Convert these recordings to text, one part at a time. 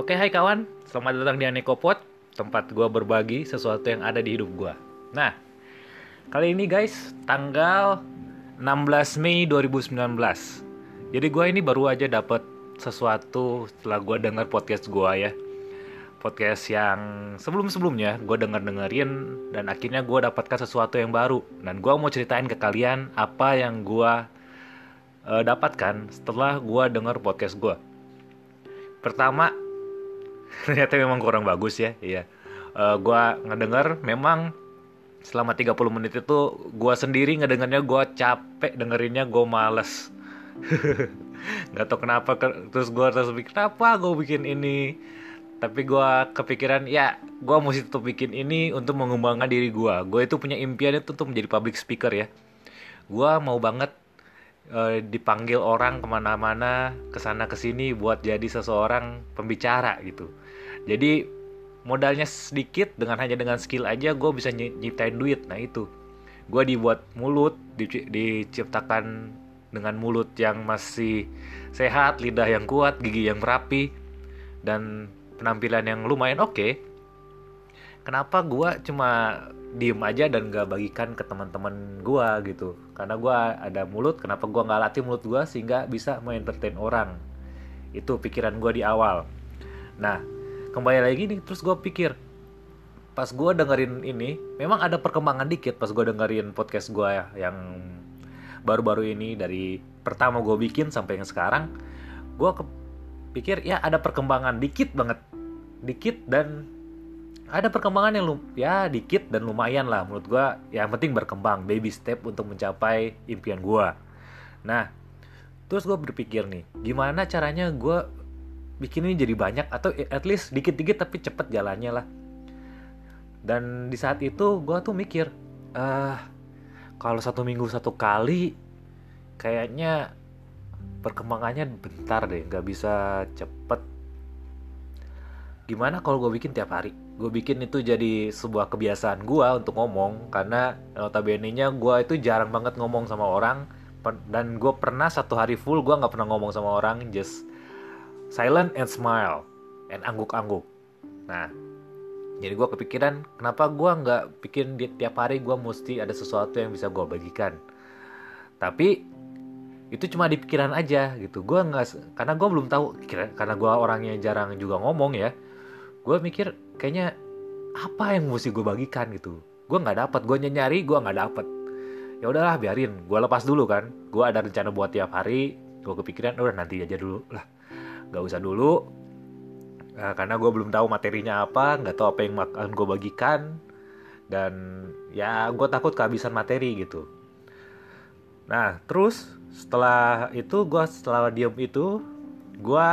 Oke, hai kawan. Selamat datang di Anekopod, tempat gua berbagi sesuatu yang ada di hidup gua. Nah, kali ini guys, tanggal 16 Mei 2019. Jadi gua ini baru aja dapet sesuatu setelah gua dengar podcast gua ya. Podcast yang sebelum-sebelumnya gue denger-dengerin dan akhirnya gue dapatkan sesuatu yang baru. Dan gue mau ceritain ke kalian apa yang gue uh, dapatkan setelah gue denger podcast gue. Pertama, ternyata memang kurang bagus ya, iya. Uh, gue ngedenger memang selama 30 menit itu gue sendiri ngedengernya gue capek dengerinnya gue males. Gak tau kenapa terus gue terus pikir kenapa gue bikin ini tapi gue kepikiran ya gue mesti tetap bikin ini untuk mengembangkan diri gue gue itu punya impian itu untuk menjadi public speaker ya gue mau banget uh, dipanggil orang ke mana-mana ke sana ke sini buat jadi seseorang pembicara gitu. Jadi modalnya sedikit dengan hanya dengan skill aja gue bisa nyiptain duit. Nah itu. Gue dibuat mulut di, diciptakan dengan mulut yang masih sehat lidah yang kuat gigi yang rapi dan penampilan yang lumayan oke. Okay, kenapa gue cuma diem aja dan gak bagikan ke teman-teman gue gitu. Karena gue ada mulut kenapa gue nggak latih mulut gue sehingga bisa mengentertain orang? Itu pikiran gue di awal. Nah kembali lagi nih terus gue pikir pas gue dengerin ini memang ada perkembangan dikit pas gue dengerin podcast gue ya, yang baru-baru ini dari pertama gue bikin sampai yang sekarang. Gue pikir ya ada perkembangan dikit banget. Dikit dan ada perkembangan yang ya dikit dan lumayan lah menurut gue yang penting berkembang baby step untuk mencapai impian gue nah terus gue berpikir nih gimana caranya gue bikin ini jadi banyak atau at least dikit-dikit tapi cepet jalannya lah. Dan di saat itu gue tuh mikir uh, kalau satu minggu satu kali kayaknya perkembangannya bentar deh nggak bisa cepet. Gimana kalau gue bikin tiap hari gue bikin itu jadi sebuah kebiasaan gue untuk ngomong karena notabene nya gue itu jarang banget ngomong sama orang dan gue pernah satu hari full gue nggak pernah ngomong sama orang just silent and smile and angguk-angguk. Nah jadi gue kepikiran kenapa gue nggak bikin di tiap hari gue mesti ada sesuatu yang bisa gue bagikan? Tapi itu cuma di pikiran aja gitu. Gue nggak karena gue belum tahu karena gue orangnya jarang juga ngomong ya gue mikir kayaknya apa yang mesti gue bagikan gitu. Gue nggak dapat gue nyari gue nggak dapat ya udahlah biarin. Gue lepas dulu kan. Gue ada rencana buat tiap hari gue kepikiran udah nanti aja dulu. Lah nggak usah dulu. Nah, karena gue belum tahu materinya apa nggak tahu apa yang akan gue bagikan. Dan ya gue takut kehabisan materi gitu. Nah terus setelah itu gue setelah diem itu gue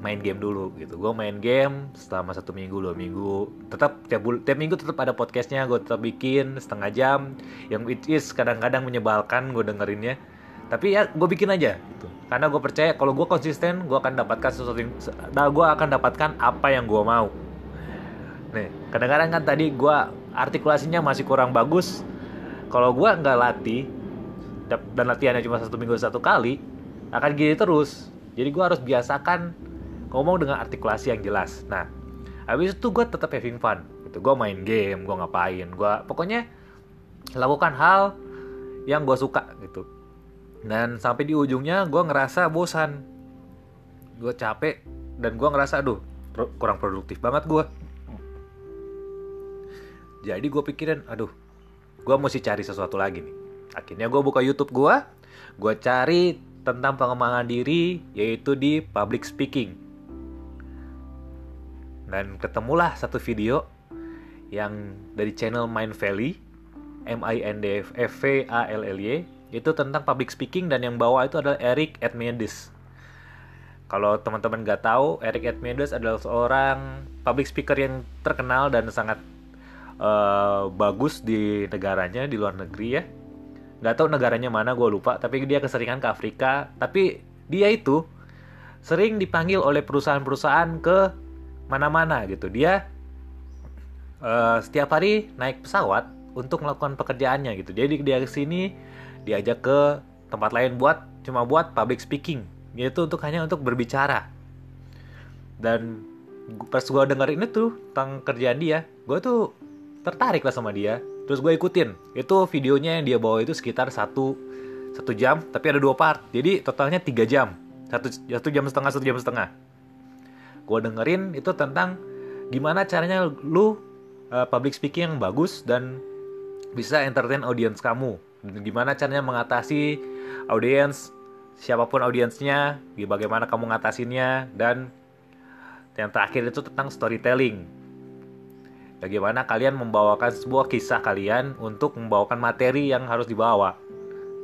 main game dulu gitu. Gue main game selama satu minggu dua minggu. Tetap tiap tiap minggu tetap ada podcastnya gue tetap bikin setengah jam. Yang it is kadang-kadang menyebalkan gue dengerinnya. Tapi ya gue bikin aja gitu. Karena gue percaya kalau gue konsisten gue akan dapatkan sesuatu yang nah, gue akan dapatkan apa yang gue mau. Nih kadang-kadang kan tadi gue artikulasinya masih kurang bagus. Kalau gue nggak latih dan latihannya cuma satu minggu satu kali akan gini terus. Jadi gue harus biasakan ngomong dengan artikulasi yang jelas. Nah habis itu gue tetap having fun. Gitu gue main game gue ngapain gue pokoknya lakukan hal yang gue suka gitu. Dan sampai di ujungnya gue ngerasa bosan. Gue capek dan gue ngerasa aduh kurang produktif banget gue jadi gue pikirin aduh gue mesti cari sesuatu lagi nih. Akhirnya gue buka YouTube gue, gue cari tentang pengembangan diri yaitu di public speaking. Dan ketemulah satu video yang dari channel Mind Valley, M I N D F V A L L Y, itu tentang public speaking dan yang bawa itu adalah Eric Edmendes. Kalau teman-teman gak tahu, Eric Edmendes adalah seorang public speaker yang terkenal dan sangat uh, bagus di negaranya di luar negeri ya. Nggak tahu negaranya mana gue lupa tapi dia keseringan ke Afrika. Tapi dia itu sering dipanggil oleh perusahaan-perusahaan ke mana-mana gitu. Dia uh, setiap hari naik pesawat untuk melakukan pekerjaannya gitu. Jadi dia ke sini diajak ke tempat lain buat cuma buat public speaking. Yaitu untuk hanya untuk berbicara. Dan pas gue dengerin itu tentang kerjaan dia gue tuh tertarik lah sama dia. Terus gue ikutin. Itu videonya yang dia bawa itu sekitar satu satu jam tapi ada dua part. Jadi totalnya tiga jam. Satu satu jam setengah satu jam setengah gue dengerin itu tentang gimana caranya lu uh, public speaking yang bagus dan bisa entertain audience kamu dan gimana caranya mengatasi audience siapa pun audiensnya bagaimana kamu ngatasinnya dan yang terakhir itu tentang storytelling. Bagaimana kalian membawakan sebuah kisah kalian untuk membawakan materi yang harus dibawa.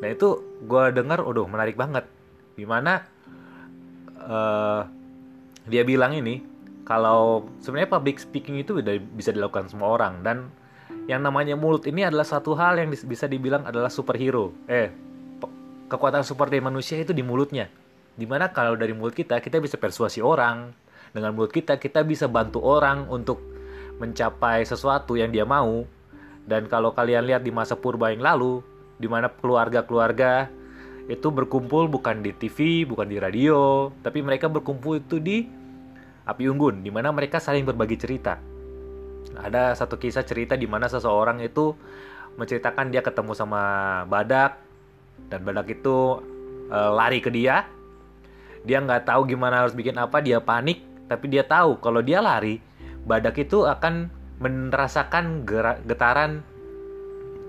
Nah itu gue dengar, udah menarik banget. Di mana uh, dia bilang ini, kalau sebenarnya public speaking itu bisa dilakukan semua orang dan yang namanya mulut ini adalah satu hal yang bisa dibilang adalah superhero. Eh, kekuatan super dari manusia itu di mulutnya. Di mana kalau dari mulut kita, kita bisa persuasi orang, dengan mulut kita kita bisa bantu orang untuk mencapai sesuatu yang dia mau dan kalau kalian lihat di masa purba yang lalu di mana keluarga-keluarga itu berkumpul bukan di TV, bukan di radio, tapi mereka berkumpul itu di api unggun, di mana mereka saling berbagi cerita. Ada satu kisah cerita di mana seseorang itu menceritakan dia ketemu sama badak dan badak itu e, lari ke dia. Dia nggak tahu gimana harus bikin apa, dia panik tapi dia tahu kalau dia lari, badak itu akan merasakan getaran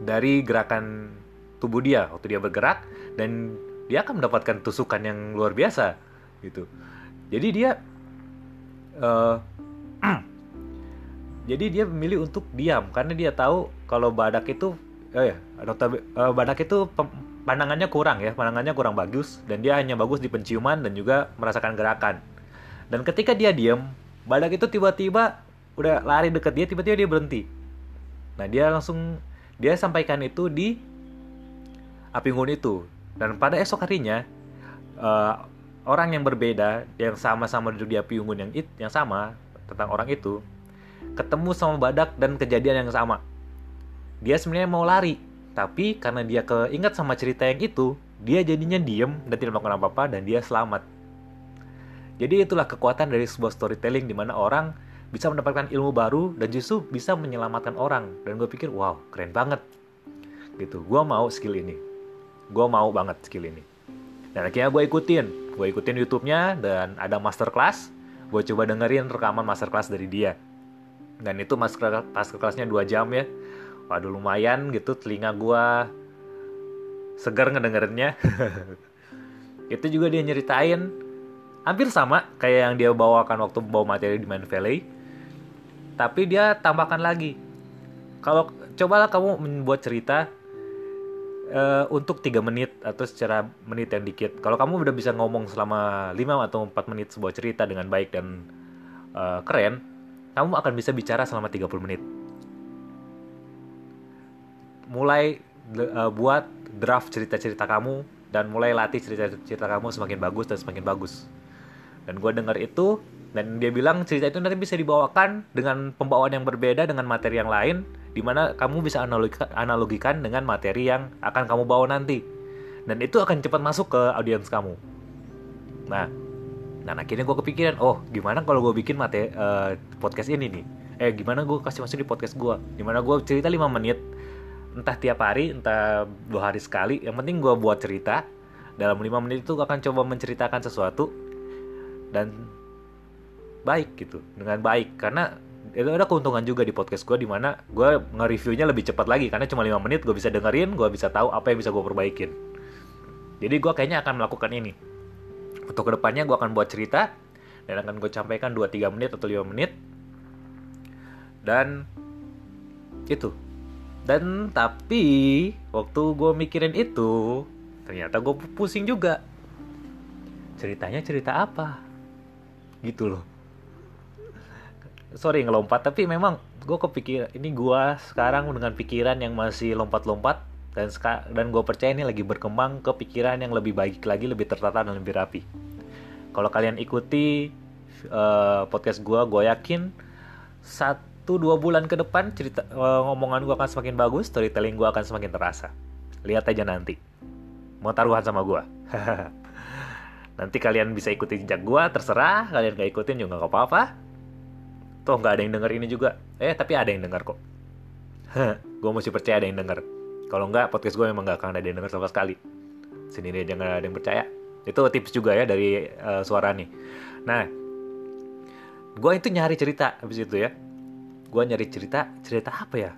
dari gerakan tubuh dia waktu dia bergerak dan dia akan mendapatkan tusukan yang luar biasa gitu. Jadi dia uh, jadi dia memilih untuk diam karena dia tahu kalau badak itu oh ya dokter uh, badak itu pandangannya kurang ya pandangannya kurang bagus dan dia hanya bagus di penciuman dan juga merasakan gerakan dan ketika dia diam, badak itu tiba-tiba udah lari deket dia, tiba-tiba dia berhenti. Nah dia langsung dia sampaikan itu di api unggun itu. Dan pada esok harinya uh, orang yang berbeda yang sama-sama duduk di api unggun yang it, yang sama tentang orang itu ketemu sama badak dan kejadian yang sama. Dia sebenarnya mau lari, tapi karena dia keinget sama cerita yang itu, dia jadinya diem dan tidak melakukan apa-apa dan dia selamat. Jadi itulah kekuatan dari sebuah storytelling di mana orang bisa mendapatkan ilmu baru dan justru bisa menyelamatkan orang. Dan gue pikir, wow, keren banget. Gitu, gue mau skill ini. Gue mau banget skill ini. Dan akhirnya gue ikutin. Gue ikutin YouTube-nya dan ada masterclass. Gue coba dengerin rekaman masterclass dari dia. Dan itu master masterclassnya 2 jam ya. Waduh lumayan gitu telinga gue segar ngedengerinnya. itu juga dia nyeritain hampir sama kayak yang dia bawakan waktu bawa materi di Mind Valley tapi dia tambahkan lagi kalau cobalah kamu membuat cerita uh, untuk tiga menit atau secara menit yang dikit. Kalau kamu udah bisa ngomong selama 5 atau 4 menit sebuah cerita dengan baik dan uh, keren kamu akan bisa bicara selama 30 menit. Mulai uh, buat draft cerita-cerita kamu dan mulai latih cerita-cerita kamu semakin bagus dan semakin bagus. Dan gue dengar itu dan dia bilang cerita itu nanti bisa dibawakan dengan pembawaan yang berbeda dengan materi yang lain di mana kamu bisa analogikan, dengan materi yang akan kamu bawa nanti. Dan itu akan cepat masuk ke audiens kamu. Nah nah akhirnya gue kepikiran oh gimana kalau gue bikin materi uh, podcast ini nih? Eh gimana gue kasih masuk di podcast gue gimana gue cerita 5 menit entah tiap hari entah dua hari sekali. Yang penting gue buat cerita. Dalam 5 menit itu akan coba menceritakan sesuatu dan baik gitu dengan baik. Karena itu ada keuntungan juga di podcast gue di mana gue nge-reviewnya lebih cepat lagi. Karena cuma lima menit gue bisa dengerin gue bisa tahu apa yang bisa gue perbaikin. Jadi gue kayaknya akan melakukan ini. Untuk ke depannya gue akan buat cerita dan akan gue sampaikan 2-3 menit atau 5 menit. Dan itu. Dan tapi waktu gue mikirin itu ternyata gue pusing juga. Ceritanya cerita apa? Gitu loh sorry ngelompat tapi memang gue kepikir ini gue sekarang dengan pikiran yang masih lompat-lompat dan dan gue percaya ini lagi berkembang ke pikiran yang lebih baik lagi lebih tertata dan lebih rapi kalau kalian ikuti uh, podcast gue gue yakin satu dua bulan ke depan cerita uh, ngomongan gue akan semakin bagus storytelling gue akan semakin terasa lihat aja nanti mau taruhan sama gue Nanti kalian bisa ikuti jejak gue, terserah. Kalian gak ikutin juga gak apa-apa. Toh nggak ada yang denger ini juga. Eh, tapi ada yang denger kok. gue mesti percaya ada yang denger. Kalau nggak, podcast gue memang nggak akan ada yang denger sama sekali. Sendiri aja nggak ada yang percaya. Itu tips juga ya dari uh, suara nih. Nah, gue itu nyari cerita habis itu ya. Gue nyari cerita, cerita apa ya?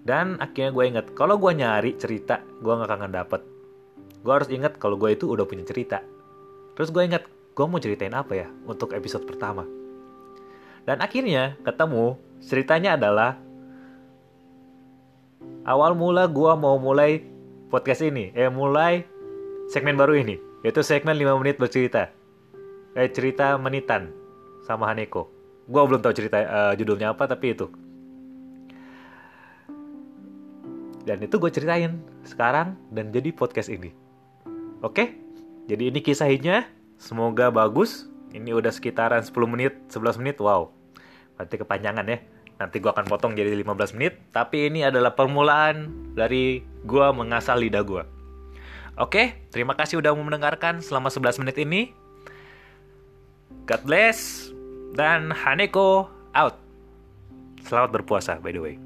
Dan akhirnya gue inget, kalau gue nyari cerita, gue gak akan dapet. Gue harus inget kalau gue itu udah punya cerita. Terus gue inget, gue mau ceritain apa ya untuk episode pertama. Dan akhirnya ketemu, ceritanya adalah awal mula gue mau mulai podcast ini, eh mulai segmen baru ini, yaitu segmen 5 menit bercerita. Eh cerita menitan sama Haneko. Gue belum tahu cerita uh, judulnya apa tapi itu Dan itu gue ceritain sekarang dan jadi podcast ini. Oke? Jadi ini kisahnya. Semoga bagus. Ini udah sekitaran 10 menit, 11 menit. Wow. Berarti kepanjangan ya. Nanti gue akan potong jadi 15 menit. Tapi ini adalah permulaan dari gue mengasah lidah gue. Oke, terima kasih udah mau mendengarkan selama 11 menit ini. God bless. Dan Haneko out. Selamat berpuasa by the way.